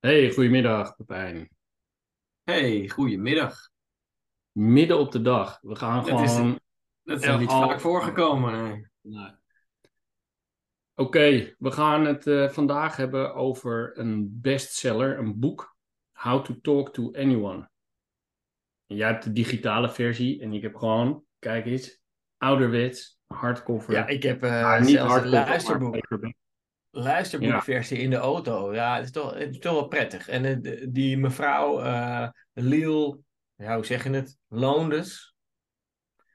Hey, goedemiddag Pepijn. Hey, goedemiddag. Midden op de dag. We gaan Dat is, gewoon... dat is nog niet al- vaak voorgekomen. nee. Nee. Oké, we gaan het eh, vandaag hebben over een bestseller, een boek. How to Talk to Anyone. En jij hebt de digitale versie en ik heb gewoon, kijk eens, ouderwets, hardcover. Ja, ik heb eh, Maar niet zelfs een hardcover, maar luisterboek, luisterboekversie in de auto. Ja, het is toch, het is toch wel prettig. En eh, die mevrouw uh, Liel, ja, hoe zeg je het? Loondes.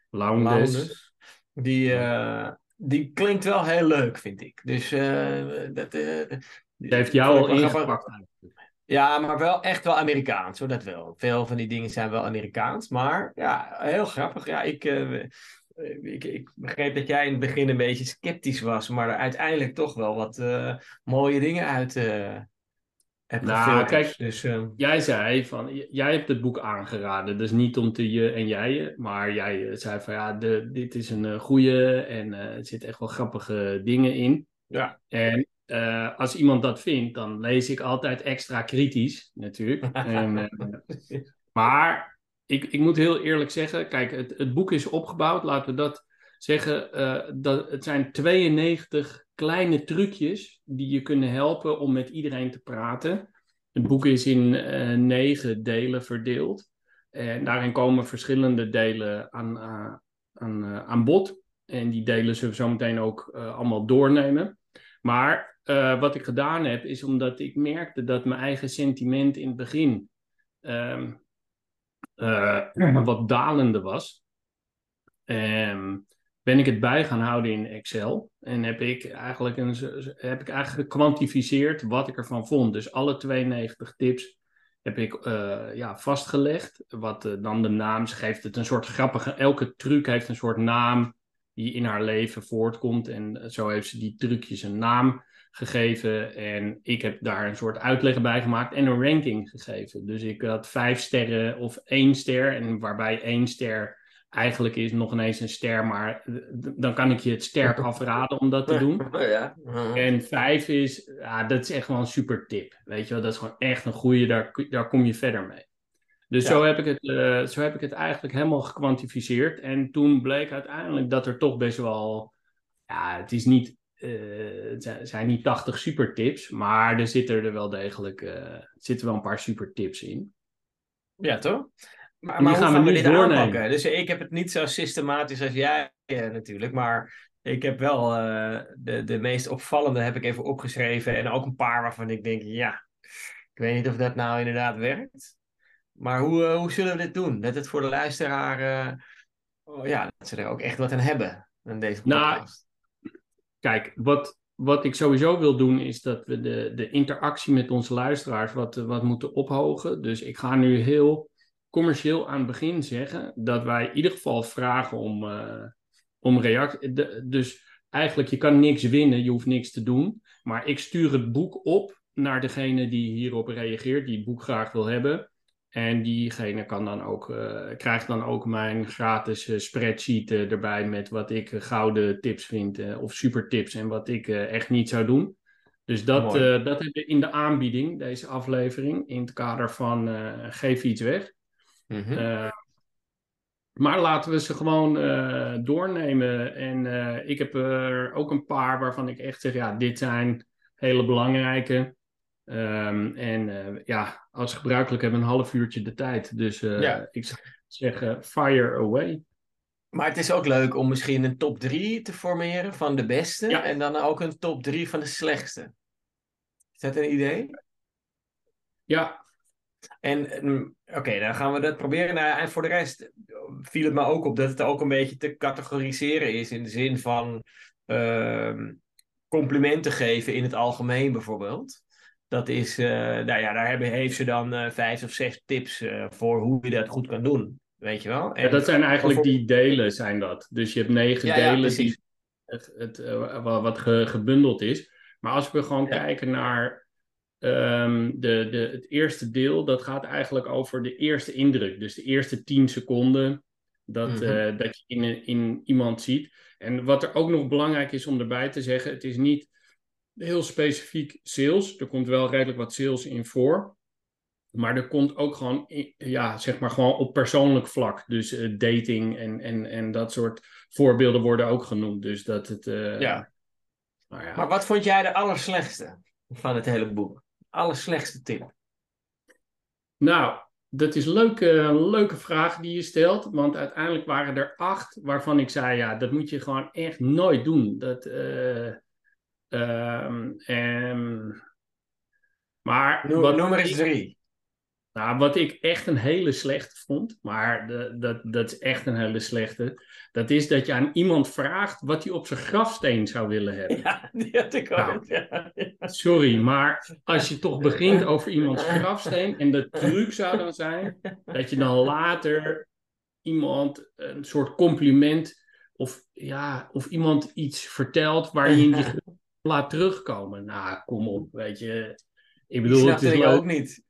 Lounges. Lowndes. Die, eh, die klinkt wel heel leuk, vind ik. Dus eh, dat... eh, Die heeft jou al ingepakt. Ja, maar wel echt wel Amerikaans, hoor, dat wel. Veel van die dingen zijn wel Amerikaans, maar ja, heel grappig. Ja, ik, eh, ik, ik begreep dat jij in het begin een beetje sceptisch was, maar er uiteindelijk toch wel wat eh, mooie dingen uit eh hebt Nou, kijk, Dus eh, Jij zei van, jij hebt het boek aangeraden, dus niet om te je en jij maar jij eh, zei van ja, de, dit is een eh, goeie en eh, er zitten echt wel grappige dingen in. ja. En eh, als iemand dat vindt, dan lees ik altijd extra kritisch natuurlijk. En, eh, maar ik, ik moet heel eerlijk zeggen, kijk, het, het boek is opgebouwd, laten we dat zeggen. eh, dat, het zijn 92 kleine trucjes die je kunnen helpen om met iedereen te praten. Het boek is in eh, negen delen verdeeld. En daarin komen verschillende delen aan, eh, aan, aan bod. En die delen zullen we zo meteen ook allemaal doornemen. Maar wat ik gedaan heb, is omdat ik merkte dat mijn eigen sentiment in het begin ehm, eh, wat dalende was. Ehm, ben ik het bij gaan houden in Excel. En heb ik eigenlijk, een, heb ik eigenlijk gekwantificeerd wat ik ervan vond. Dus alle 92 tips heb ik eh, ja, vastgelegd. Wat eh, dan de naam geeft het een soort grappige. Elke truc heeft een soort naam die in haar leven voortkomt. En zo heeft ze die trucjes een naam gegeven. En ik heb daar een soort uitleg bij gemaakt en een ranking gegeven. Dus ik had vijf sterren of één ster. En waarbij één ster eigenlijk is nog ineens een ster. Maar dan kan ik je het sterk afraden om dat te doen. Ja. En vijf is, ja, dat is echt wel een super tip. Weet je wel, dat is gewoon echt een goede, daar, daar kom je verder mee. Dus Ja. zo, heb ik het, eh, zo heb ik het eigenlijk helemaal gekwantificeerd. En toen bleek uiteindelijk dat er toch best wel, ja, het is niet, het zijn- niet 80 super tips, maar er zitten er wel degelijk, eh, zitten wel een paar super tips in. Ja, toch? Maar, maar hoe gaan gaan we dit doornemen. aanpakken? Dus ik heb het niet zo systematisch als jij eh, natuurlijk, maar ik heb wel eh, de, de meest opvallende heb ik even opgeschreven en ook een paar waarvan ik denk, ja, ik weet niet of dat nou inderdaad werkt. Maar hoe, eh, hoe zullen we dit doen? Dat het voor de luisteraar, eh, oh, ja, dat ze er ook echt wat aan hebben aan deze Nou, podcast. Kijk, wat, wat ik sowieso wil doen is dat we de, de interactie met onze luisteraars wat, wat moeten ophogen. Dus ik ga nu heel commercieel aan het begin zeggen dat wij in ieder geval vragen om, eh, om reactie. Dus eigenlijk, je kan niks winnen, je hoeft niks te doen. Maar ik stuur het boek op naar degene die hierop reageert, die het boek graag wil hebben. En diegene kan dan ook, eh, krijgt dan ook mijn gratis eh, spreadsheet eh, erbij met wat ik gouden tips vind of super tips en wat ik echt niet zou doen. Dus dat, dat hebben we in de aanbieding, deze aflevering, in het kader van geef iets weg. Mhm. Maar laten we ze gewoon doornemen. En ik heb er ook een paar waarvan ik echt zeg, ja, dit zijn hele belangrijke. Ehm, en eh, ja, als gebruikelijk hebben we een half uurtje de tijd. Dus eh, Ja. ik zou zeggen, fire away. Maar het is ook leuk om misschien een top 3 te formeren van de beste Ja. en dan ook een top 3 van de slechtste. Is dat een idee? Ja, En mm, oké, dan gaan we dat proberen. Nou, en voor de rest viel het me ook op dat het ook een beetje te categoriseren is in de zin van ehm, complimenten geven in het algemeen bijvoorbeeld. Dat is, eh, nou ja, daar hebben, heeft ze dan eh, vijf of zes tips eh, voor hoe je dat goed kan doen. Weet je wel? Ja, dat zijn eigenlijk die delen, zijn dat. Dus je hebt negen Ja, ja, delen precies. die het, het, wa- wat ge- gebundeld is. Maar als we gewoon Ja. kijken naar ehm, de, de, het eerste deel, dat gaat eigenlijk over de eerste indruk. Dus de eerste tien seconden dat, Mhm. dat je in, in iemand ziet. En wat er ook nog belangrijk is om erbij te zeggen, het is niet heel specifiek sales. Er komt wel redelijk wat sales in voor. Maar er komt ook gewoon, ja, zeg maar gewoon op persoonlijk vlak. Dus uh, dating en, en, en dat soort voorbeelden worden ook genoemd. Dus dat het. Uh, ja. Ja. Maar wat vond jij de allerslechtste van het hele boek? Allerslechtste tip? Nou, dat is een leuke, leuke vraag die je stelt. Want uiteindelijk waren er acht waarvan ik zei: ja, dat moet je gewoon echt nooit doen. Dat. Uh, um, maar. Noem, wat, noem er eens drie. Nou, wat ik echt een hele slechte vond, maar de, dat, dat is echt een hele slechte, dat is dat je aan iemand vraagt wat hij op zijn grafsteen zou willen hebben. Ja, die had ik ook. Nou, ja, Sorry, maar als je toch begint over iemands grafsteen en de truc zou dan zijn dat je dan later iemand een soort compliment of, ja, of iemand iets vertelt waar je in die laat terugkomen. Nou, kom op, weet je. Ik bedoel, het is ook niet.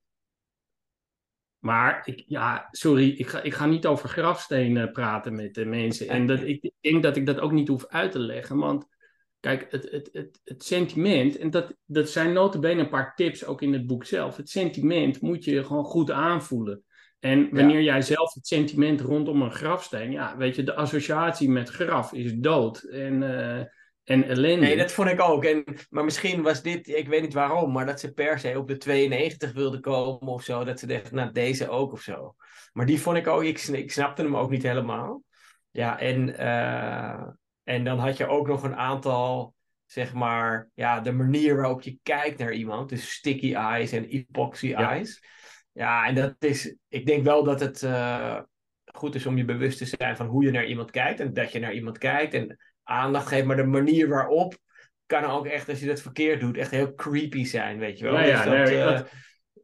Maar ik, ja, sorry, ik ga, ik ga niet over grafstenen praten met de mensen. En dat, ik denk dat ik dat ook niet hoef uit te leggen. Want kijk, het, het, het, het sentiment, en dat, dat zijn notabene een paar tips ook in het boek zelf. Het sentiment moet je gewoon goed aanvoelen. En wanneer jij zelf het sentiment rondom een grafsteen, ja, weet je, de associatie met graf is dood. En uh, en ellende. Nee, dat vond ik ook. En, maar misschien was dit, ik weet niet waarom, maar dat ze per se op de 92 wilden komen of zo. Dat ze dachten, nou deze ook of zo. Maar die vond ik ook, ik, ik snapte hem ook niet helemaal. Ja, en, uh, en dan had je ook nog een aantal, zeg maar, ja, de manier waarop je kijkt naar iemand. Dus sticky eyes en epoxy eyes. Ja, en dat is, ik denk wel dat het uh, goed is om je bewust te zijn van hoe je naar iemand kijkt. En dat je naar iemand kijkt. En aandacht geeft, maar de manier waarop kan ook echt, als je dat verkeerd doet, echt heel creepy zijn, weet je wel. Ja, ja, dus dat, eh,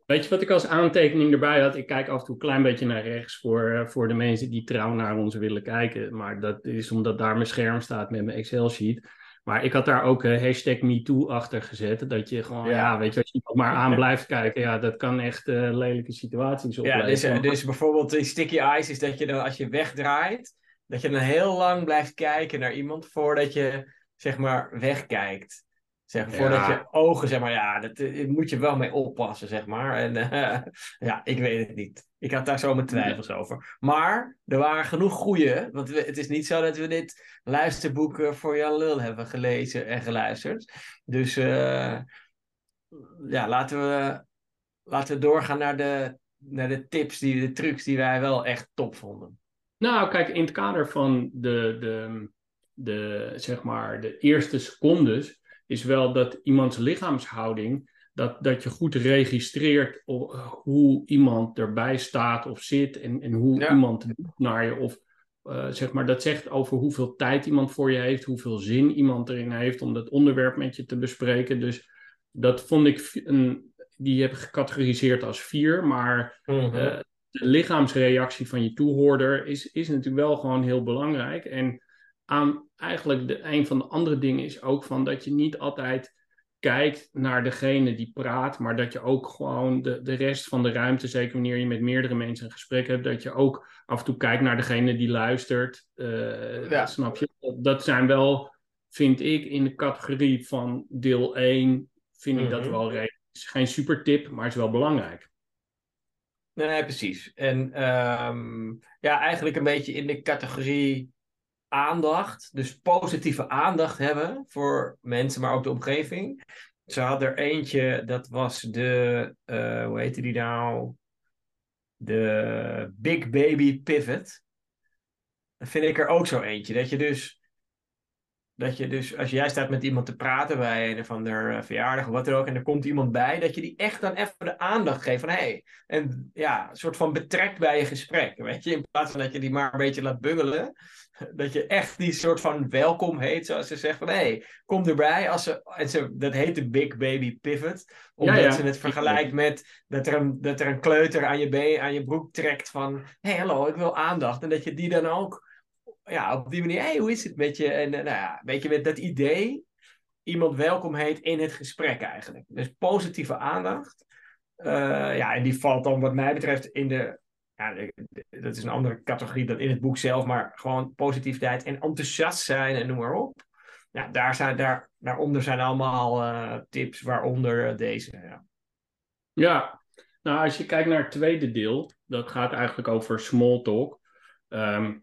weet je wat ik als aantekening erbij had? Ik kijk af en toe een klein beetje naar rechts voor, eh, voor de mensen die trouw naar ons willen kijken. Maar dat is omdat daar mijn scherm staat met mijn Excel-sheet. Maar ik had daar ook uh, hashtag MeToo achter gezet. Dat je gewoon, ja, weet je, als je maar aan blijft kijken, ja, dat kan echt lelijke situaties opleveren. Ja, dus, dus bijvoorbeeld die sticky eyes is dat je dan als je wegdraait, dat je dan heel lang blijft kijken naar iemand voordat je, zeg maar, wegkijkt. Zeg, voordat je ogen, zeg maar, ja, dat, dat, moet je wel mee oppassen, zeg maar. En uh, ja, ik weet het niet. Ik had daar zo mijn twijfels over. Maar er waren genoeg goede, want we, het is niet zo dat we dit luisterboek voor Jan Lul hebben gelezen en geluisterd. Dus uh, ja, laten we, laten we doorgaan naar de, naar de tips, die, de trucs die wij wel echt top vonden. Nou, kijk, in het kader van de, de, de, zeg maar, de eerste secondes is wel dat iemands lichaamshouding, dat, dat je goed registreert hoe iemand erbij staat of zit en, en hoe iemand naar je of uh, zeg maar, dat zegt over hoeveel tijd iemand voor je heeft, hoeveel zin iemand erin heeft om dat onderwerp met je te bespreken. Dus dat vond ik een, die heb ik gecategoriseerd als vier, maar uh, de lichaamsreactie van je toehoorder is, is natuurlijk wel gewoon heel belangrijk. En aan eigenlijk de, een van de andere dingen is ook van dat je niet altijd kijkt naar degene die praat, maar dat je ook gewoon de, de rest van de ruimte, zeker wanneer je met meerdere mensen een gesprek hebt, dat je ook af en toe kijkt naar degene die luistert. Uh, ja. Snap je? Dat, zijn wel, vind ik, in de categorie van deel 1, vind ik dat mhm. wel redelijk. Het is geen super tip, maar het is wel belangrijk. Nee, precies. En um, ja, eigenlijk een beetje in de categorie aandacht. Dus positieve aandacht hebben voor mensen, maar ook de omgeving. Ze had er eentje, dat was de, uh, hoe heette die nou? De Big Baby Pivot. Dat vind ik er ook zo eentje. Dat je dus dat je dus, als jij staat met iemand te praten bij een of ander uh, verjaardag of wat er ook, en er komt iemand bij, dat je die echt dan even de aandacht geeft van hé, hey, en ja, een soort van betrekt bij je gesprek, weet je, in plaats van dat je die maar een beetje laat bungelen, dat je echt die soort van welkom heet, zoals ze zegt van hé, hey, kom erbij, als ze, en ze, dat heet de Big Baby Pivot, omdat ze het vergelijkt met dat er, een, dat er een kleuter aan je, been, aan je broek trekt van hé, hey, hallo, ik wil aandacht, en dat je die dan ook ja, op die manier, hey, hoe is het met je? En uh, nou ja, weet je, met dat idee iemand welkom heet in het gesprek eigenlijk. Dus positieve aandacht. Uh, ja, en die valt dan wat mij betreft in de, ja, dat is een andere categorie dan in het boek zelf, maar gewoon positiviteit en enthousiast zijn en noem maar op. ja, daar zijn, daar, daaronder zijn allemaal uh, tips, waaronder deze. Ja. ja, nou als je kijkt naar het tweede deel, dat gaat eigenlijk over small talk. Um,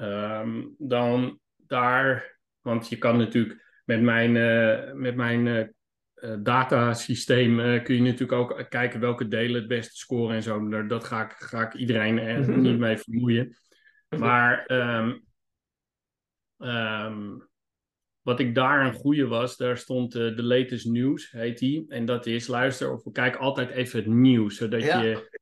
um, dan daar, want je kan natuurlijk met mijn, uh, met mijn uh, datasysteem kun je natuurlijk ook kijken welke delen het beste scoren en zo. Dat ga ik, ga ik iedereen er niet mee vermoeien. Maar um, um, wat ik daar een goede was, daar stond uh, de latest news, heet die. En dat is, luister of kijk altijd even het nieuws, zodat je...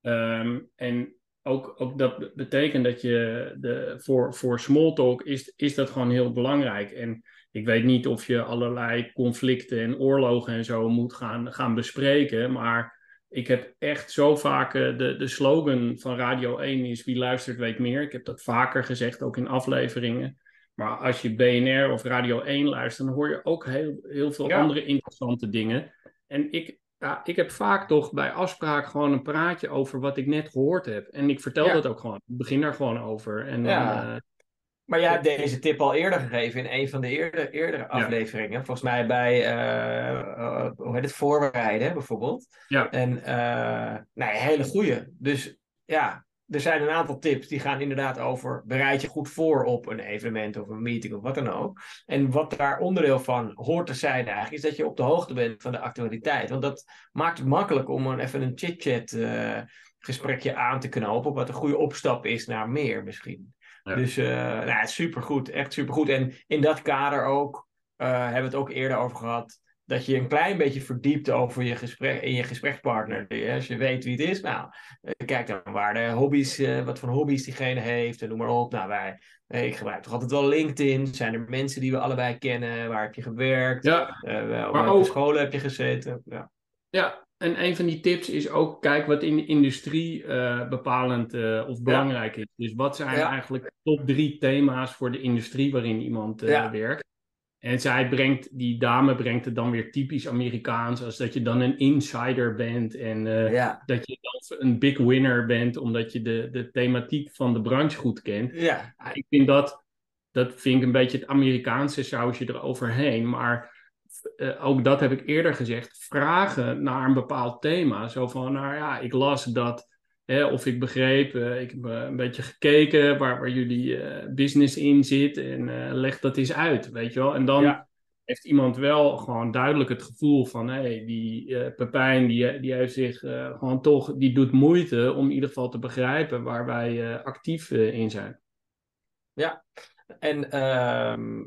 Um, en ook, ook dat betekent dat je de, voor, voor smalltalk is, is dat gewoon heel belangrijk. En ik weet niet of je allerlei conflicten en oorlogen en zo moet gaan, gaan bespreken, maar ik heb echt zo vaak uh, de, de slogan van Radio 1 is wie luistert weet meer. Ik heb dat vaker gezegd, ook in afleveringen. Maar als je BNR of Radio 1 luistert, dan hoor je ook heel, heel veel andere interessante dingen. En ik, ja, ik heb vaak toch bij afspraak gewoon een praatje over wat ik net gehoord heb. En ik vertel dat ook gewoon. Ik begin daar gewoon over. En ja. Dan, uh, maar jij hebt deze tip al eerder gegeven in een van de eerder, eerdere afleveringen. Volgens mij bij, uh, uh, hoe heet het, voorbereiden bijvoorbeeld. Ja. En, nou, hele goede. Dus ja, er zijn een aantal tips die gaan inderdaad over bereid je goed voor op een evenement of een meeting of wat dan ook. En wat daar onderdeel van hoort te zijn eigenlijk, is dat je op de hoogte bent van de actualiteit. Want dat maakt het makkelijk om een, even een chit-chat uh, gesprekje aan te knopen, wat een goede opstap is naar meer misschien. Dus uh, nou, supergoed, echt supergoed. En in dat kader ook, uh, hebben we het ook eerder over gehad, dat je een klein beetje verdiept over je gesprek, in je gesprekspartner. Als je weet wie het is, nou, eh, kijk dan waar de hobby's, uh, wat voor hobby's diegene heeft en noem maar op. Nou, wij, eh, ik gebruik toch altijd wel LinkedIn. Zijn er mensen die we allebei kennen? Waar heb je gewerkt? Ja, uh, maar ook scholen heb je gezeten? Ja. ja, en een van die tips is ook, kijk wat in de industrie bepalend of belangrijk is. Dus wat zijn eigenlijk top drie thema's voor de industrie waarin iemand werkt? En zij brengt, die dame brengt het dan weer typisch Amerikaans, als dat je dan een insider bent en uh, dat je dan een big winner bent, omdat je de, de thematiek van de branche goed kent. Ja. Ik vind dat, dat vind ik een beetje het Amerikaanse sausje eroverheen, maar uh, ook dat heb ik eerder gezegd, vragen naar een bepaald thema. Zo van, nou ja, ik las dat of ik begreep, uh, ik heb uh, een beetje gekeken waar, waar jullie uh, business in zit en leg dat eens uit, weet je wel. En dan heeft iemand wel gewoon duidelijk het gevoel van, hé, hey, die Pepijn, die, die heeft zich gewoon toch, die doet moeite om in ieder geval te begrijpen waar wij actief in zijn. Ja, en ehm,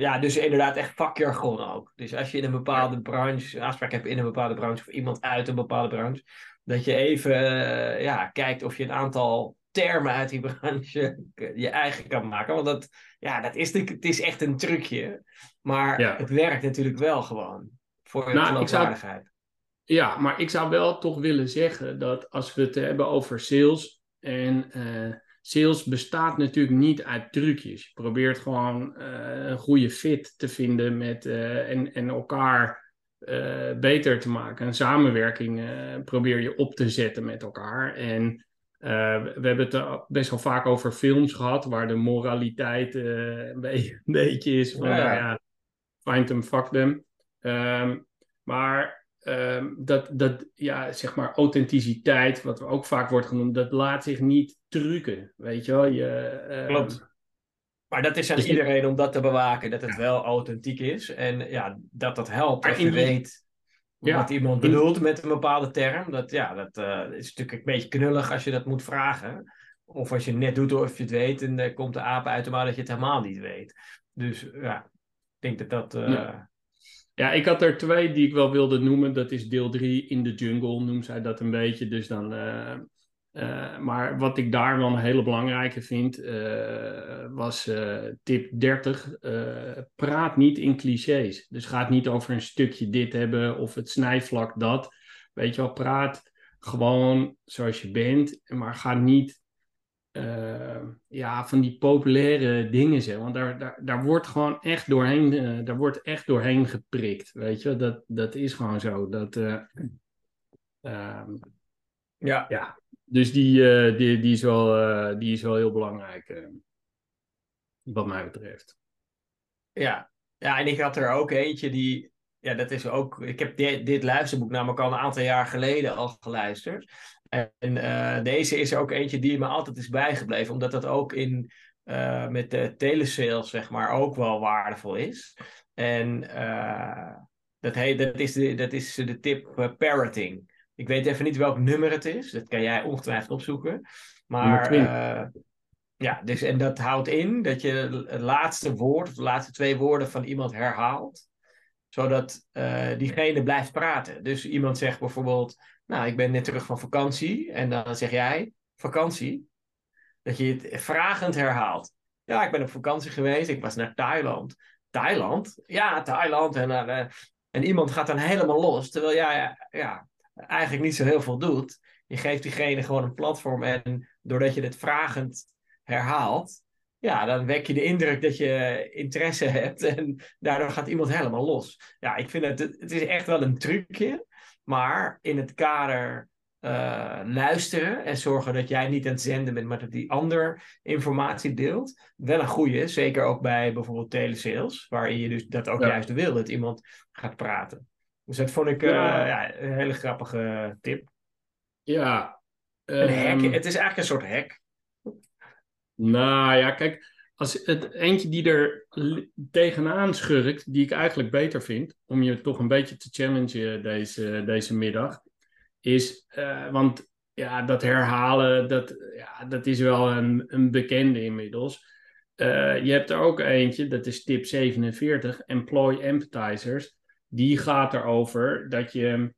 ja, dus inderdaad echt vakjargon ook. Dus als je in een bepaalde branche, afspraak hebt in een bepaalde branche of iemand uit een bepaalde branche, dat je even uh, ja, kijkt of je een aantal termen uit die branche je eigen kan maken. Want dat, ja, dat is, het is echt een trucje. Maar ja. het werkt natuurlijk wel gewoon voor je nou, geloofwaardigheid. Ja, maar ik zou wel toch willen zeggen dat als we het hebben over sales en uh, sales bestaat natuurlijk niet uit trucjes. Je probeert gewoon uh, een goede fit te vinden met, en, en elkaar uh, beter te maken. Een samenwerking probeer je op te zetten met elkaar. En we hebben het best wel vaak over films gehad, waar de moraliteit een, be een, beetje is van, ja. ja, find them, fuck them. Um, maar um, dat, dat, ja, zeg maar, authenticiteit, wat ook vaak wordt genoemd, dat laat zich niet trucken, weet je wel. Je, Klopt. Maar dat is aan dus iedereen om dat te bewaken, dat het wel authentiek is. En ja, dat dat helpt als je weet ja. wat iemand bedoelt met een bepaalde term. Dat, ja, dat uh, is natuurlijk een beetje knullig als je dat moet vragen. Of als je net doet of je het weet en er komt de aap uit de dat je het helemaal niet weet. Dus ja, ik denk dat dat... Uh... Ja. Ja. ik had er twee die ik wel wilde noemen. Dat is deel 3 in de jungle, noemt zij dat een beetje. Dus dan... Uh, uh, maar wat ik daar wel een hele belangrijke vind, uh, was tip 30. praat niet in clichés. Dus ga het niet over een stukje dit hebben of het snijvlak dat. Weet je wel, praat gewoon zoals je bent, maar ga niet ja, van die populaire dingen zeggen. Want daar, daar, daar wordt gewoon echt doorheen, daar wordt echt doorheen geprikt. Weet je, dat, dat is gewoon zo. Dat, ehm, ja. ja, dus die, die, die, is wel, die is wel heel belangrijk, wat mij betreft. Ja. ja, en ik had er ook eentje die. Ja, dat is ook. Ik heb dit, dit luisterboek namelijk al een aantal jaar geleden al geluisterd. En uh, deze is er ook eentje die me altijd is bijgebleven, omdat dat ook in, uh, met de telesales, zeg maar, ook wel waardevol is. En uh, dat, heet, dat, is de, dat is de tip parroting. Ik weet even niet welk nummer het is, dat kan jij ongetwijfeld opzoeken. Maar ja, dus, en dat houdt in dat je het laatste woord, of de laatste twee woorden van iemand herhaalt, zodat diegene blijft praten. Dus iemand zegt bijvoorbeeld nou, ik ben net terug van vakantie. En dan zeg jij, vakantie? Dat je het vragend herhaalt. Ja, ik ben op vakantie geweest. Ik was naar Thailand. Thailand? Ja, Thailand. En, uh, en iemand gaat dan helemaal los. Terwijl jij ja, ja, eigenlijk niet zo heel veel doet. Je geeft diegene gewoon een platform. En doordat je het vragend herhaalt, ja, dan wek je de indruk dat je interesse hebt. En daardoor gaat iemand helemaal los. Ja, ik vind het, het is echt wel een trucje. Maar in het kader uh, luisteren en zorgen dat jij niet aan het zenden bent, maar dat die ander informatie deelt. Wel een goede, zeker ook bij bijvoorbeeld telesales, waarin je dus dat ook juist wil, dat iemand gaat praten. Dus dat vond ik uh, ja. een hele grappige tip. Ja. Een hack, ehm, het is eigenlijk een soort hack. Nou ja, kijk, als het eentje die er tegenaan schurkt, die ik eigenlijk beter vind, om je toch een beetje te challengen deze, deze middag, is, uh, want ja, dat herhalen, dat, ja, dat is wel een, een bekende inmiddels. Uh, je hebt er ook eentje, dat is tip 47, Employ Empathizers. Die gaat erover dat je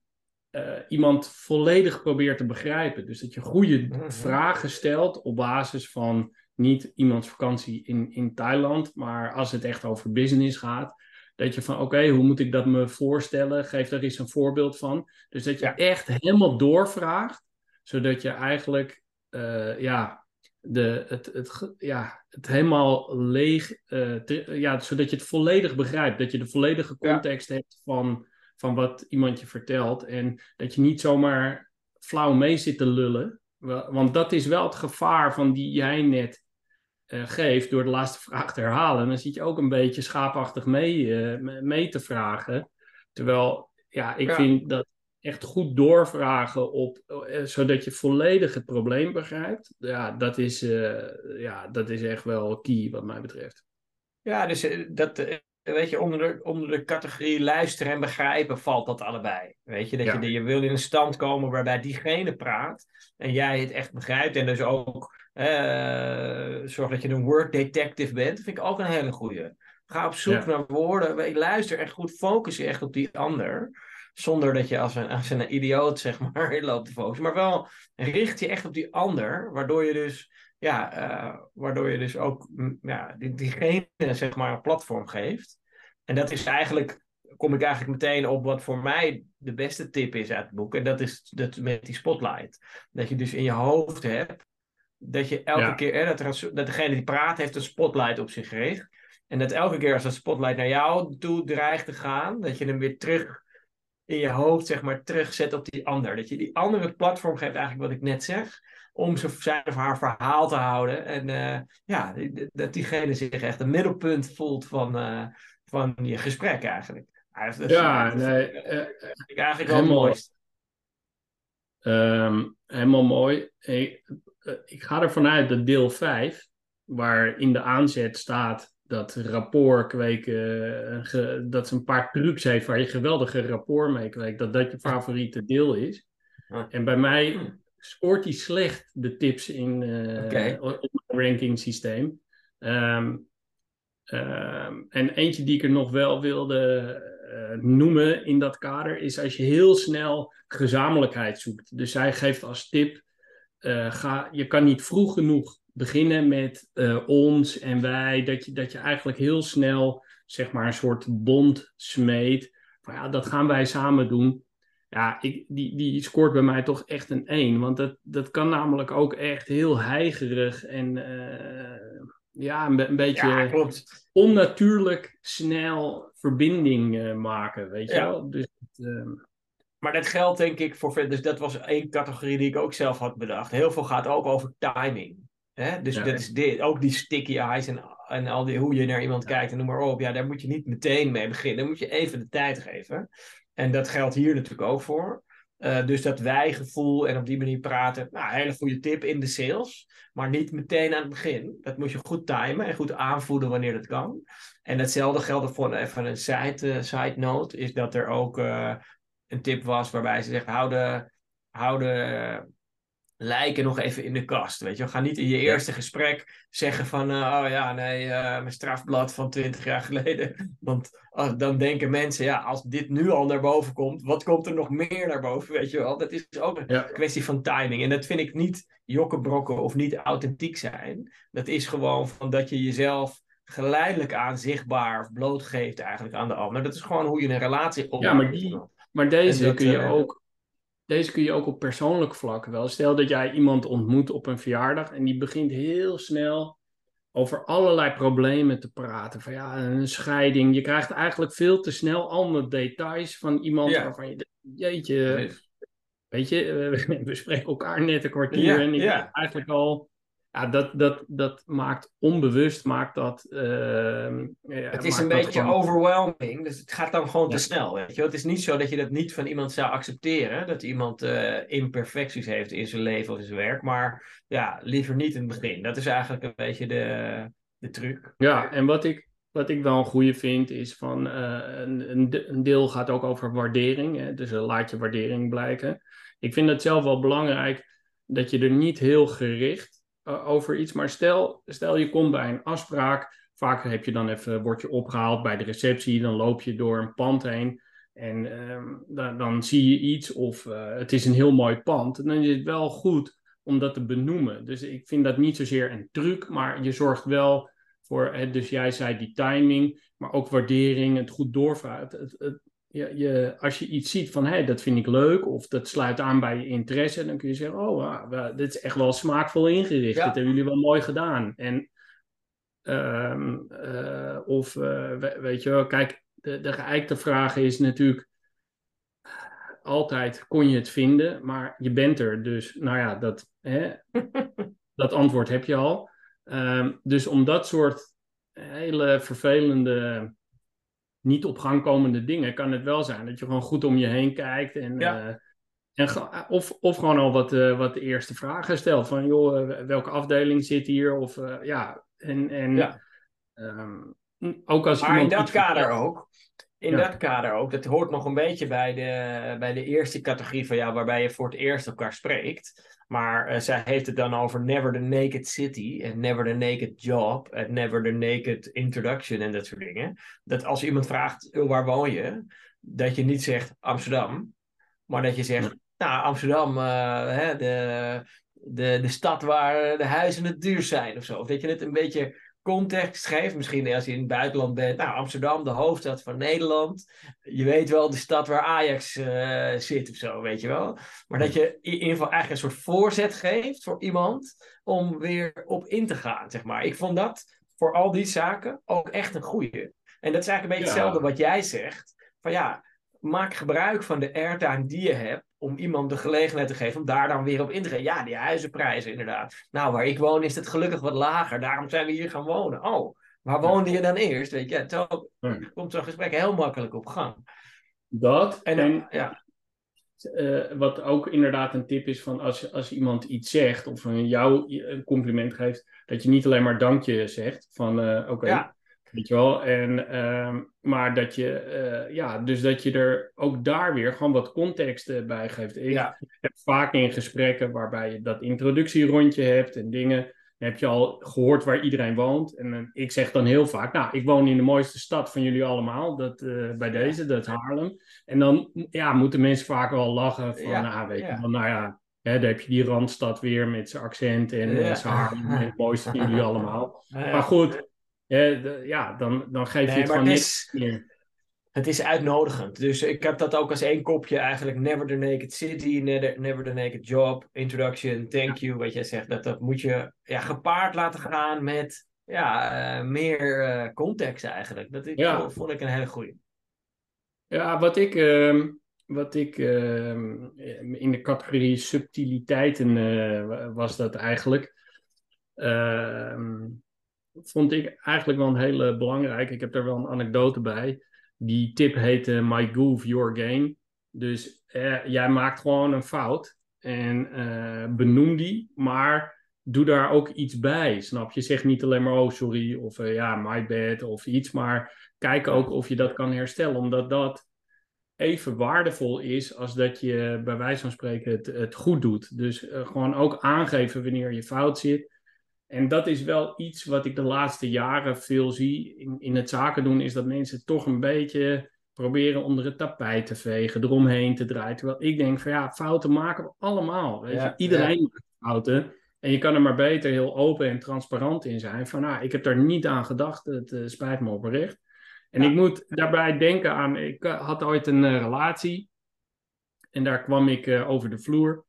uh, iemand volledig probeert te begrijpen. Dus dat je goede mhm. vragen stelt op basis van niet iemands vakantie in, in Thailand, maar als het echt over business gaat, dat je van oké, hoe moet ik dat me voorstellen? Geef daar eens een voorbeeld van. Dus dat je echt helemaal doorvraagt, zodat je eigenlijk uh, ja, de, het, het, ja, het helemaal leeg, uh, ja, zodat je het volledig begrijpt, dat je de volledige context hebt van, van wat iemand je vertelt en dat je niet zomaar flauw mee zit te lullen. Want dat is wel het gevaar van die jij net geeft door de laatste vraag te herhalen. dan zit je ook een beetje schaapachtig mee, uh, mee te vragen. Terwijl, ja, ik vind dat echt goed doorvragen op, uh, zodat je volledig het probleem begrijpt. Ja, dat is, ja, dat is echt wel key wat mij betreft. Ja, dus dat, weet je, onder de, onder de categorie luisteren en begrijpen valt dat allebei. Weet je, dat je, je wil in een stand komen waarbij diegene praat en jij het echt begrijpt en dus ook uh, zorg dat je een word detective bent. Dat vind ik ook een hele goede. Ga op zoek naar woorden. Luister echt goed. Focus je echt op die ander. Zonder dat je als een, als een idioot, zeg maar, loopt te focussen. Maar wel richt je echt op die ander. Waardoor je dus, ja, uh, waardoor je dus ook mm, ja, die, diegene, zeg maar, een platform geeft. En dat is eigenlijk, kom ik eigenlijk meteen op wat voor mij de beste tip is uit het boek. En dat is dat met die spotlight. Dat je dus in je hoofd hebt dat je elke keer, hè, dat, er, dat degene die praat heeft een spotlight op zich gericht. En dat elke keer als dat spotlight naar jou toe dreigt te gaan, dat je hem weer terug in je hoofd, zeg maar, terugzet op die ander. Dat je die andere het platform geeft, eigenlijk wat ik net zeg, om zijn of haar verhaal te houden. En uh, ja, dat diegene zich echt een middelpunt voelt van, uh, van je gesprek eigenlijk. ja, nee, uh, ik eigenlijk wel mooi. Um, helemaal mooi. Eh, ik ga ervan uit dat deel 5, waar in de aanzet staat dat rapport kweken, dat ze een paar trucs heeft waar je geweldige rapport mee kweekt, dat dat je favoriete deel is. En bij mij scoort hij slecht de tips in uh, okay. ranking systeem. Um, um, en eentje die ik er nog wel wilde uh, noemen in dat kader is als je heel snel gezamenlijkheid zoekt. Dus zij geeft als tip uh, ga, je kan niet vroeg genoeg beginnen met uh, ons en wij. Dat je, dat je eigenlijk heel snel zeg maar een soort bond smeet. Van ja, dat gaan wij samen doen. Ja, ik, die, die scoort bij mij toch echt een 1. Want dat, dat kan namelijk ook echt heel heigerig en uh, ja, een, een beetje ja, onnatuurlijk snel verbinding maken. Weet je ja. wel? Dus, ehm, maar dat geldt denk ik voor. Dus dat was één categorie die ik ook zelf had bedacht. Heel veel gaat ook over timing. Hè? Dus Ja, dat is dit, ook die sticky eyes en, en al die, hoe je naar iemand kijkt en noem maar op. Ja, daar moet je niet meteen mee beginnen. Daar moet je even de tijd geven. En dat geldt hier natuurlijk ook voor. Eh, dus dat wij-gevoel en op die manier praten. Nou, hele goede tip in de sales. Maar niet meteen aan het begin. Dat moet je goed timen en goed aanvoelen wanneer dat kan. En hetzelfde geldt voor even een side, eh, side note. Is dat er ook eh, een tip was waarbij ze zegt: hou de, hou de lijken nog even in de kast. Weet je, ga niet in je eerste gesprek zeggen van, eh, oh ja, nee, uh, mijn strafblad van 20 jaar geleden. Want uh, dan denken mensen, ja, als dit nu al naar boven komt, wat komt er nog meer naar boven, weet je wel? Dat is ook een ja. kwestie van timing. En dat vind ik niet jokkenbrokken of niet authentiek zijn. Dat is gewoon van dat je jezelf geleidelijk aan zichtbaar of blootgeeft eigenlijk aan de ander. Dat is gewoon hoe je een relatie opbouwt. Ja, maar, die, maar deze kun je ook deze kun je ook op persoonlijk vlak wel. Stel dat jij iemand ontmoet op een verjaardag en die begint heel snel over allerlei problemen te praten. Van ja, een scheiding. Je krijgt eigenlijk veel te snel allemaal details van iemand ja. waarvan je, jeetje, weet je, we spreken elkaar net een kwartier ja, en ik ja. eigenlijk al ja, dat, dat, dat maakt onbewust, maakt dat... Uh, het is een beetje gewoon... overwhelming, dus het gaat dan gewoon ja. te snel, weet je Het is niet zo dat je dat niet van iemand zou accepteren, dat iemand uh, imperfecties heeft in zijn leven of in zijn werk, maar ja, liever niet in het begin. Dat is eigenlijk een beetje de, de truc. Ja, en wat ik, wat ik wel een goede vind, is van uh, een, een deel gaat ook over waardering, hè? dus laat je waardering blijken. Ik vind het zelf wel belangrijk dat je er niet heel gericht over iets. Maar stel, stel je komt bij een afspraak. Vaak heb je dan even, word je opgehaald bij de receptie. Dan loop je door een pand heen. En uh, dan, dan, zie je iets of uh, het is een heel mooi pand. En dan is het wel goed om dat te benoemen. Dus ik vind dat niet zozeer een truc, maar je zorgt wel voor, dus jij zei die timing, maar ook waardering, het goed doorvragen. Het, je, je, als je iets ziet van, hé, hey, dat vind ik leuk, of dat sluit aan bij je interesse, dan kun je zeggen, oh, wow, dit is echt wel smaakvol ingericht. Ja. Dat hebben jullie wel mooi gedaan. En, um, uh, of, uh, weet je wel, kijk, de, de geëikte vraag is natuurlijk altijd, kon je het vinden, maar je bent er. Dus, nou ja, dat, hè, dat antwoord heb je al. Um, dus om dat soort hele vervelende niet op gang komende dingen kan het wel zijn. Dat je gewoon goed om je heen kijkt en, ja. uh, en of, of gewoon al wat, uh, wat de eerste vragen stelt. Van joh, uh, welke afdeling zit hier? Of ja, en, en ja. Um, ook als maar in dat kader vertelt, ook. In Ja. dat kader ook. Dat hoort nog een beetje bij de, bij de eerste categorie van jou, waarbij je voor het eerst elkaar spreekt. Maar uh, zij heeft het dan over Never the Naked City en Never the Naked Job en Never the Naked Introduction en dat soort dingen. Dat als iemand vraagt, "Oh, waar woon je? Dat je niet zegt Amsterdam, maar dat je zegt, nou Amsterdam, uh, hè, de, de, de stad waar de huizen het duur zijn of zo. Of dat je het een beetje context geeft. Misschien als je in het buitenland bent. Nou, Amsterdam, de hoofdstad van Nederland. Je weet wel de stad waar Ajax uh, zit of zo, weet je wel. Maar dat je in ieder geval eigenlijk een soort voorzet geeft voor iemand om weer op in te gaan, zeg maar. Ik vond dat voor al die zaken ook echt een goeie. En dat is eigenlijk een beetje Ja. hetzelfde wat jij zegt. Van ja, maak gebruik van de airtime die je hebt om iemand de gelegenheid te geven om daar dan weer op in te gaan. Ja, die huizenprijzen inderdaad. Nou, waar ik woon is het gelukkig wat lager. Daarom zijn we hier gaan wonen. Oh, waar woonde je dan eerst? Weet je, zo komt zo'n gesprek heel makkelijk op gang. Dat En, en, ja, eh, wat ook inderdaad een tip is van als, als iemand iets zegt of een jou een compliment geeft, dat je niet alleen maar dankje zegt van eh, oké, Ja. Weet je wel, en, ehm, maar dat je, eh, ja, dus dat je er ook daar weer gewoon wat context eh, bij geeft. Ik Ja. heb vaak in gesprekken waarbij je dat introductierondje hebt en dingen, dan heb je al gehoord waar iedereen woont. En eh, ik zeg dan heel vaak, nou, ik woon in de mooiste stad van jullie allemaal, dat, bij deze, dat is Haarlem. En dan ja, moeten mensen vaak wel lachen van, Ja, nou, weet ja. nou ja, hè, daar heb je die Randstad weer met zijn accent en Ja. zijn Haarlem, en het mooiste van jullie allemaal. Ja. Maar goed, de- ja, dan, dan geef je het gewoon het niks is, meer. het is uitnodigend. Dus ik heb dat ook als één kopje eigenlijk. Never the Naked City, never, never the Naked Job, Introduction, Thank you. Wat jij zegt, dat, dat moet je ja, gepaard laten gaan met ja, eh, meer eh, context eigenlijk. Dat Ja. vond, ik een hele goeie. Ja, wat ik, ehm, wat ik ehm, in de categorie subtiliteiten eh, was dat eigenlijk. Vond ik eigenlijk wel een hele belangrijke. Ik heb daar wel een anekdote bij. Die tip heette My Goof, Your Game. Dus eh, jij maakt gewoon een fout en eh, benoem die, maar doe daar ook iets bij. Snap je? Zeg niet alleen maar oh sorry of uh, ja my bad of iets, maar kijk ook of je dat kan herstellen, omdat dat even waardevol is als dat je bij wijze van spreken het, het goed doet. Dus uh, gewoon ook aangeven wanneer je fout zit. En dat is wel iets wat ik de laatste jaren veel zie in, in het zaken doen, is dat mensen toch een beetje proberen onder het tapijt te vegen, eromheen te draaien. Terwijl ik denk van ja, fouten maken we allemaal. Weet je? Iedereen maakt fouten. En je kan er maar beter heel open en transparant in zijn. Van nou, ik heb daar niet aan gedacht, het uh, spijt me oprecht. En ik moet daarbij denken aan, ik had ooit een uh, relatie. En daar kwam ik uh, over de vloer.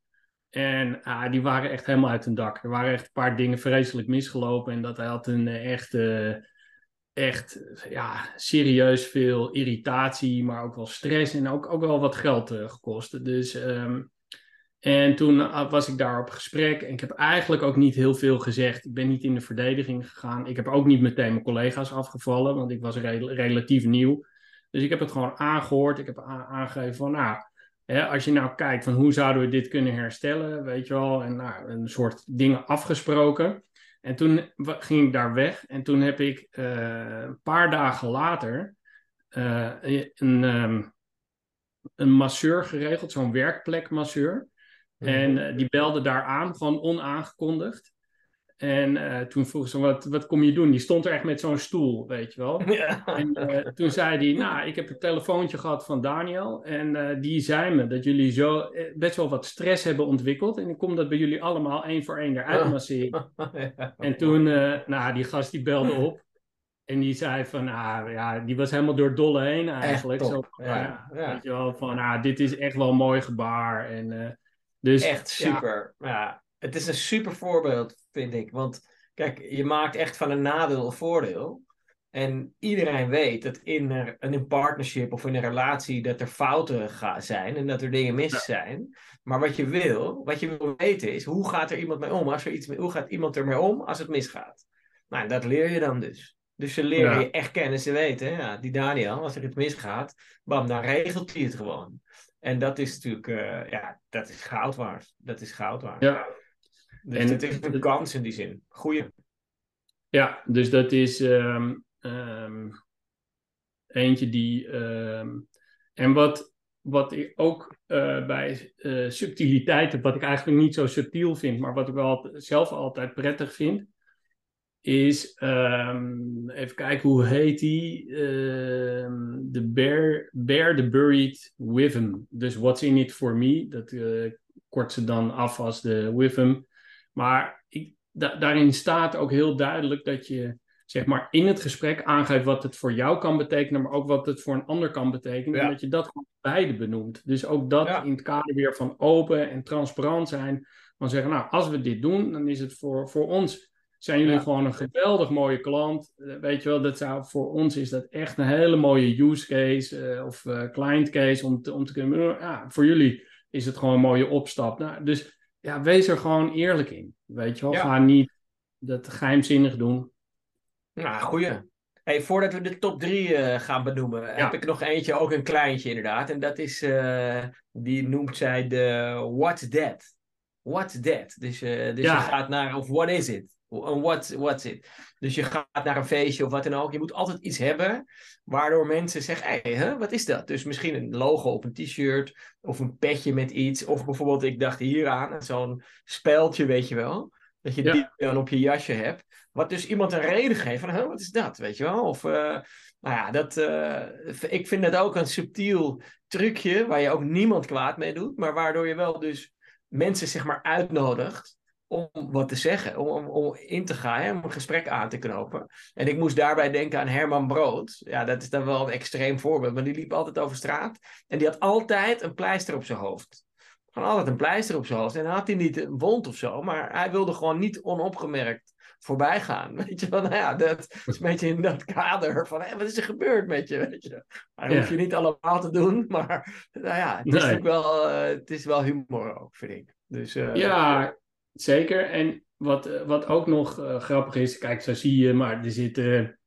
En uh, die waren echt helemaal uit hun dak. Er waren echt een paar dingen vreselijk misgelopen. En dat hij had een echt, echt ja, serieus veel irritatie, maar ook wel stress. En ook, ook wel wat geld gekost. Dus um, en toen was ik daar op gesprek en ik heb eigenlijk ook niet heel veel gezegd. Ik ben niet in de verdediging gegaan. Ik heb ook niet meteen mijn collega's afgevallen, want ik was re relatief nieuw. Dus ik heb het gewoon aangehoord. Ik heb aangegeven van, nou, hè, als je nou kijkt van hoe zouden we dit kunnen herstellen, weet je wel. En nou, een soort dingen afgesproken. En toen ging ik daar weg en toen heb ik uh, een paar dagen later uh, een, um, een masseur geregeld, zo'n werkplekmasseur. En uh, die belde daar aan, gewoon onaangekondigd. En uh, toen vroeg ze, wat, wat kom je doen? Die stond er echt met zo'n stoel, weet je wel. Ja. En uh, toen zei hij, nou, ik heb een telefoontje gehad van Daniel. En die zei me dat jullie zo best wel wat stress hebben ontwikkeld. En ik kom dat bij jullie allemaal één voor één eruit masseren. Ja. En toen, nou, die gast die belde op. En die zei van, ah, ja, die was helemaal door dolle heen eigenlijk. Zo, ja. Weet je wel, van, ah, dit is echt wel een mooi gebaar. En... Dus, echt super. Ja. Het is een super voorbeeld, vind ik. Want kijk, je maakt echt van een nadeel een voordeel. En iedereen weet dat in een, een partnership of in een relatie dat er fouten gaan zijn en dat er dingen mis zijn. Maar wat je wil, wat je wil weten is, hoe gaat er iemand mee om? Als er iets, hoe gaat iemand ermee om als het misgaat? Nou, dat leer je dan dus. Dus ze leren ja. je echt kennen, ze weten. Ja, die Daniel, als er iets misgaat, bam, dan regelt hij het gewoon. En dat is natuurlijk, uh, ja, dat is goud waard. Dat is goud waard. Ja. Dus en het is een kans in die zin. Goeie. Ja, dus dat is um, um, eentje die. Um, en wat, wat ik ook uh, bij uh, subtiliteiten, wat ik eigenlijk niet zo subtiel vind, maar wat ik wel zelf altijd prettig vind, is, even kijken, hoe heet die? Uh, the Bear, Bear the Buried Withem. Dus What's in it for me? Dat uh, kort ze dan af als de Withem. Maar ik, da daarin staat ook heel duidelijk dat je zeg maar in het gesprek aangeeft wat het voor jou kan betekenen, maar ook wat het voor een ander kan betekenen. Ja. En dat je dat gewoon beide benoemt. Dus ook dat ja. in het kader weer van open en transparant zijn. Van zeggen, nou, als we dit doen, dan is het voor, voor ons zijn jullie ja. gewoon een geweldig mooie klant. Uh, weet je wel, dat zou, voor ons is dat echt een hele mooie use case uh, of uh, client case om te, om te kunnen. Ja, voor jullie is het gewoon een mooie opstap. Nou, dus ja, wees er gewoon eerlijk in. Weet je wel, ja. ga niet dat geheimzinnig doen. Nou, goeie. Hey, voordat we de top drie gaan benoemen, ja. heb ik nog eentje, ook een kleintje inderdaad. En dat is, die noemt zij de What's That? What's That? Dus, dus je gaat naar, of What Is It? What, what's it? Dus je gaat naar een feestje of wat dan ook. Je moet altijd iets hebben waardoor mensen zeggen: hé, hey, wat is dat? Dus misschien een logo op een t-shirt of een petje met iets. Of bijvoorbeeld, ik dacht hier aan, zo'n speldje, weet je wel. Dat je ja. die dan op je jasje hebt. Wat dus iemand een reden geeft van: huh, wat is dat? Weet je wel? Of. Uh, nou ja, dat, uh, ik vind dat ook een subtiel trucje waar je ook niemand kwaad mee doet, maar waardoor je wel dus mensen zeg maar uitnodigt om wat te zeggen, om, om in te gaan, hè, om een gesprek aan te knopen. En ik moest daarbij denken aan Herman Brood. Ja, dat is dan wel een extreem voorbeeld, maar die liep altijd over straat en die had altijd een pleister op zijn hoofd. Gewoon altijd een pleister op zijn hoofd. En dan had hij niet een wond of zo, maar hij wilde gewoon niet onopgemerkt voorbij gaan. Weet je, van, nou ja, dat is een beetje in dat kader van, hé, wat is er gebeurd met je, weet je. Maar dat ja. hoef je niet allemaal te doen, maar nou ja, het is, nee. wel, uh, het is wel humor ook, vind ik. Dus, uh, ja, Zeker. En wat, wat ook nog uh, grappig is, kijk, zo zie je, maar er zitten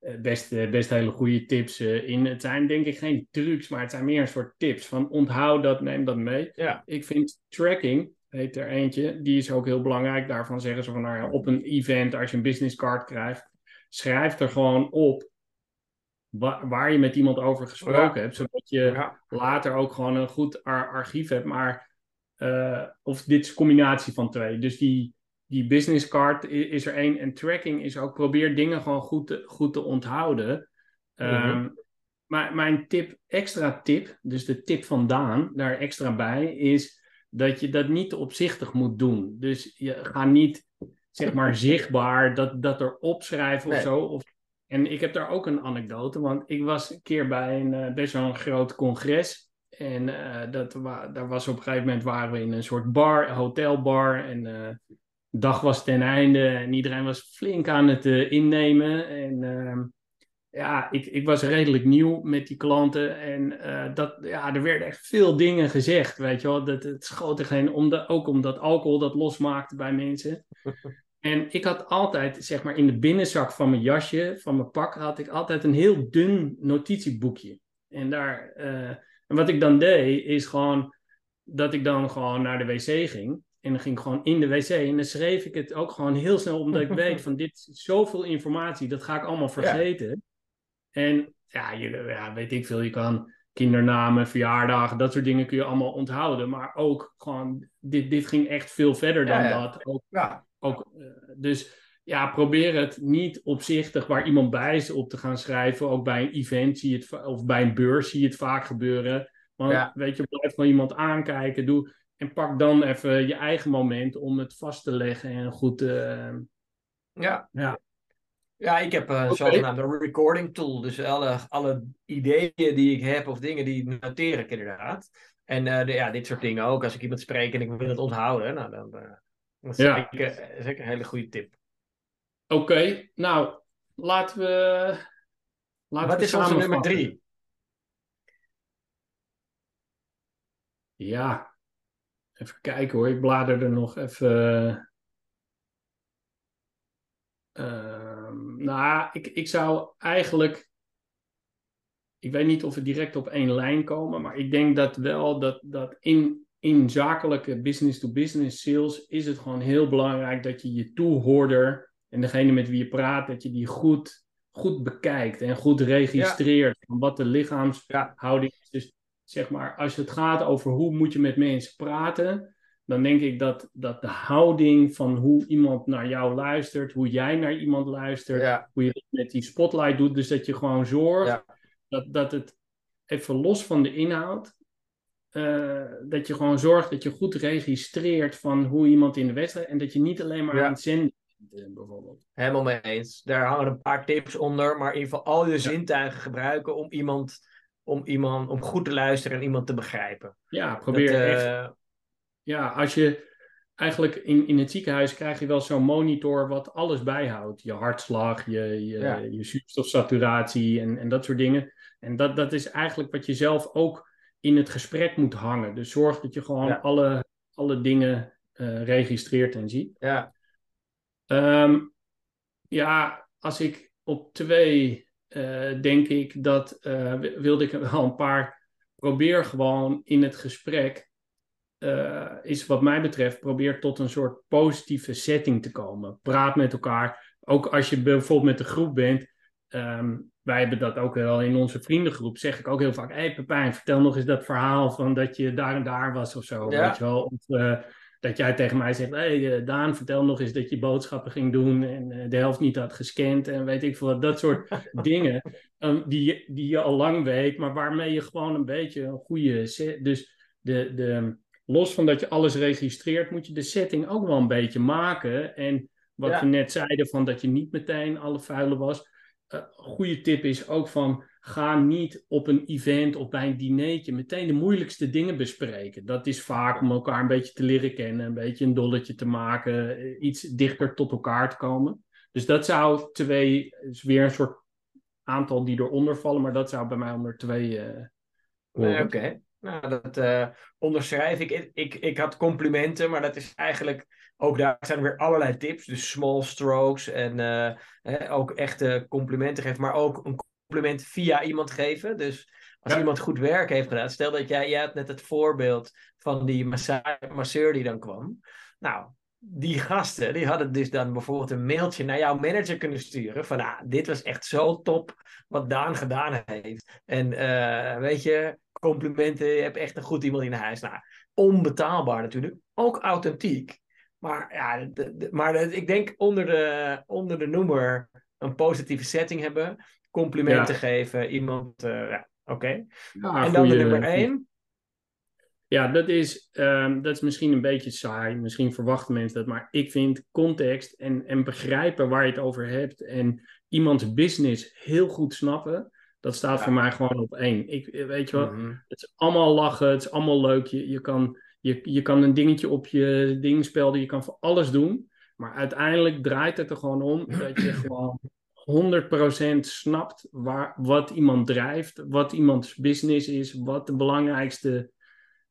uh, best, best hele goede tips in. Het zijn denk ik geen trucs, maar het zijn meer een soort tips van onthoud dat, neem dat mee. Ja. Ik vind tracking, heet er eentje, die is ook heel belangrijk. Daarvan zeggen ze van, nou ja, op een event, als je een business card krijgt, schrijf er gewoon op waar, waar je met iemand over gesproken hebt, zodat je Ja. later ook gewoon een goed ar- archief hebt. Maar, eh, of dit is een combinatie van twee. Dus die, die business card is er één en tracking is ook, probeer dingen gewoon goed te, goed te onthouden. Ehm, Mhm. maar mijn tip, extra tip, dus de tip van Daan, daar extra bij, is dat je dat niet opzichtig moet doen. Dus je gaat niet, zeg maar, zichtbaar dat, dat er opschrijven of Nee. zo. Of, en ik heb daar ook een anekdote, want ik was een keer bij een eh, best wel een groot congres. En eh, dat daar was op een gegeven moment waren we in een soort bar, hotelbar. En eh, de dag was ten einde en iedereen was flink aan het eh, innemen. En ehm, ja, ik, ik was redelijk nieuw met die klanten. En dat, ja, er werden echt veel dingen gezegd, weet je wel. Dat, het schoot er geen, omdat, ook omdat alcohol dat losmaakte bij mensen. En ik had altijd, zeg maar, in de binnenzak van mijn jasje, van mijn pak, had ik altijd een heel dun notitieboekje. En daar, en wat ik dan deed, is gewoon dat ik dan gewoon naar de wc ging. En dan ging ik gewoon in de wc en dan schreef ik het ook gewoon heel snel, omdat ik weet van dit is zoveel informatie, dat ga ik allemaal vergeten. En ja, je, ja, weet ik veel, je kan kindernamen, verjaardagen, dat soort dingen kun je allemaal onthouden. Maar ook gewoon, dit, dit ging echt veel verder dan Ja, ja. dat. Ook, Ja. ook, eh, dus ja, probeer het niet opzichtig waar iemand bij is op te gaan schrijven. Ook bij een event zie je het, of bij een beurs zie je het vaak gebeuren. Want Ja. weet je, blijf gewoon iemand aankijken. Doe, en pak dan even je eigen moment om het vast te leggen en goed eh, Ja. Ja. Ja, ik heb een Oké. zogenaamde recording tool. Dus alle, alle ideeën die ik heb of dingen die noteer ik inderdaad. En eh, de- ja, dit soort dingen ook. Als ik iemand spreek en ik wil het onthouden, nou, dan eh, dat is Ja. zeker, zeker een hele goede tip. Oké, nou, laten we. Laten Wat we is onze nummer drie? Ja, even kijken hoor. Ik blader er nog even. Ehm, nou, ik, ik zou eigenlijk. Ik weet niet of we direct op één lijn komen, maar ik denk dat wel dat, dat in, in zakelijke business-to-business sales is het gewoon heel belangrijk dat je je toehoorder en degene met wie je praat, dat je die goed, goed bekijkt en goed registreert van wat de lichaamshouding is. Dus zeg maar, als het gaat over hoe moet je met mensen praten, dan denk ik dat, dat de houding van hoe iemand naar jou luistert, hoe jij naar iemand luistert, Ja, hoe je dat met die spotlight doet, dus dat je gewoon zorgt Ja. dat, dat het even los van de inhoud, eh, dat je gewoon zorgt dat je goed registreert van hoe iemand in de wedstrijd en dat je niet alleen maar Ja. aan het zenden bijvoorbeeld. helemaal mee eens. Daar hangen een paar tips onder. Maar in ieder geval al je zintuigen gebruiken om iemand, om iemand, om goed te luisteren en iemand te begrijpen. Ja, probeer Dat, eh, Ja, als je eigenlijk in, in het ziekenhuis krijg je wel zo'n monitor wat alles bijhoudt. Je hartslag, je, je, Ja. je zuurstofsaturatie en, en dat soort dingen. En dat, dat is eigenlijk wat je zelf ook in het gesprek moet hangen. Dus zorg dat je gewoon Ja. alle, alle dingen eh, registreert en ziet. Ja, Ehm, ja, als ik op twee eh, denk ik dat eh, wilde ik wel een paar. Probeer gewoon in het gesprek, eh, is wat mij betreft, probeer tot een soort positieve setting te komen. Praat met elkaar. Ook als je bijvoorbeeld met de groep bent. ehm, wij hebben dat ook wel in onze vriendengroep. Zeg ik ook heel vaak: Hé hey Pepijn, vertel nog eens dat verhaal van dat je daar en daar was of zo. Ja. Weet je wel? Of, dat jij tegen mij zegt: hey, eh, Daan, vertel nog eens dat je boodschappen ging doen en eh, de helft niet had gescand. En weet ik veel wat. Dat soort dingen um, die, je- die je al lang weet, maar waarmee je gewoon een beetje een goede. set- Dus de, de, los van dat je alles registreert, moet je de setting ook wel een beetje maken. En wat Ja. we net zeiden, van dat je niet meteen alle vuile was. Eh, Een goede tip is ook van ga niet op een event of bij een dinertje meteen de moeilijkste dingen bespreken. Dat is vaak om elkaar een beetje te leren kennen, een beetje een dolletje te maken, eh, iets dichter tot elkaar te komen. Dus dat zou twee, is weer een soort aantal die eronder vallen, maar dat zou bij mij onder twee eh nee, horen. oké. Nou, dat uh, onderschrijf ik. ik. Ik had complimenten, maar dat is eigenlijk ook daar zijn weer allerlei tips. Dus small strokes en uh, hè, ook echte complimenten geven, maar ook een compliment via iemand geven. Dus als iemand goed werk heeft gedaan, stel dat jij, jij hebt net het voorbeeld van die masseur die dan kwam. Nou, die gasten, die hadden dus dan bijvoorbeeld een mailtje naar jouw manager kunnen sturen. Van, ah, dit was echt zo top wat Daan gedaan heeft. En uh, weet je, complimenten, je hebt echt een goed iemand in huis. Nou, onbetaalbaar natuurlijk. Ook authentiek. Maar, ja, maar ik denk onder de, onder de noemer een positieve setting hebben. Complimenten geven, iemand, uh, ja, oké. Okay. en dan de nummer één. Ja, dat is, um, dat is misschien een beetje saai. Misschien verwachten mensen dat. Maar ik vind context en, en begrijpen waar je het over hebt. En iemands business heel goed snappen. Dat staat voor mij gewoon op één. Ik, weet je wat? Mhm. Het is allemaal lachen. Het is allemaal leuk. Je, je, kan, je, je kan een dingetje op je ding spelden. Je kan voor alles doen. Maar uiteindelijk draait het er gewoon om dat je gewoon 100% snapt waar, wat iemand drijft. Wat iemands business is. Wat de belangrijkste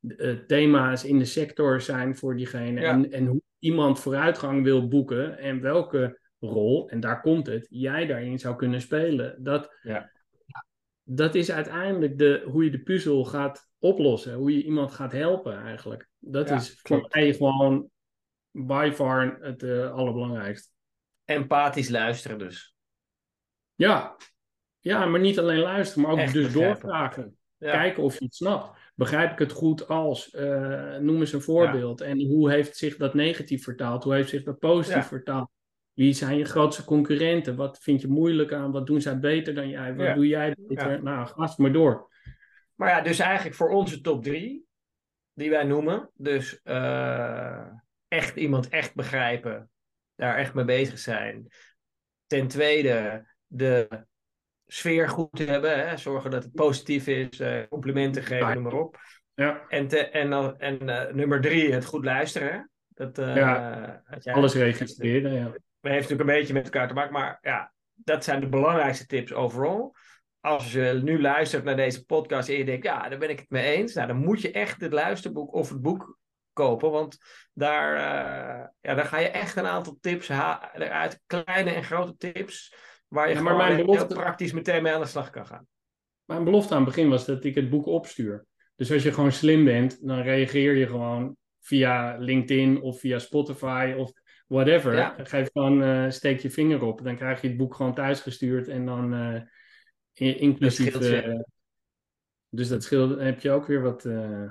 uh, thema's in de sector zijn voor diegene. En, en hoe iemand vooruitgang wil boeken en welke rol, en daar komt het, jij daarin zou kunnen spelen. Dat, ja. Dat is uiteindelijk de, hoe je de puzzel gaat oplossen, hoe je iemand gaat helpen eigenlijk. Dat is voor mij gewoon by far het uh, allerbelangrijkste. Empathisch luisteren dus. Ja. ja, maar niet alleen luisteren, maar ook dus doorvragen. Kijken of je het snapt begrijp ik het goed als, uh, noem eens een voorbeeld. En hoe heeft zich dat negatief vertaald? Hoe heeft zich dat positief vertaald? Wie zijn je grootste concurrenten? Wat vind je moeilijk aan? Wat doen zij beter dan jij? Wat doe jij beter? Nou, gast maar door. Maar ja, dus eigenlijk voor onze top drie, die wij noemen. Dus uh, echt iemand echt begrijpen. Daar echt mee bezig zijn. Ten tweede, de sfeer goed te hebben. Hè? Zorgen dat het positief is. Uh, complimenten geven, noem maar op. Ja. En, te, en, en uh, nummer drie, het goed luisteren. Dat, uh, ja, alles registreren. Ja. Heeft natuurlijk een beetje met elkaar te maken. Maar ja, dat zijn de belangrijkste tips overal. Als je nu luistert naar deze podcast en je denkt, ja, daar ben ik het mee eens. Nou, dan moet je echt het luisterboek of het boek kopen. Want daar, ja, daar ga je echt een aantal tips uit, kleine en grote tips Waar je ja, maar mijn belofte... heel praktisch meteen mee aan de slag kan gaan. Mijn belofte aan het begin was dat ik het boek opstuur. Dus als je gewoon slim bent, dan reageer je gewoon via LinkedIn of via Spotify of whatever. Ja. Geef gewoon, uh, steek je vinger op. Dan krijg je het boek gewoon thuisgestuurd en dan uh, inclusief... Dat uh, dus dat scheelt, heb je ook weer wat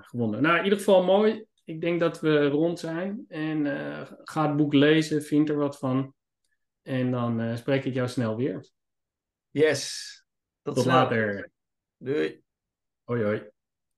gewonnen. Nou, in ieder geval mooi. Ik denk dat we rond zijn. En ga het boek lezen, vind er wat van. En dan spreek ik jou snel weer. Yes. Tot, Tot later. Doei. Hoi hoi.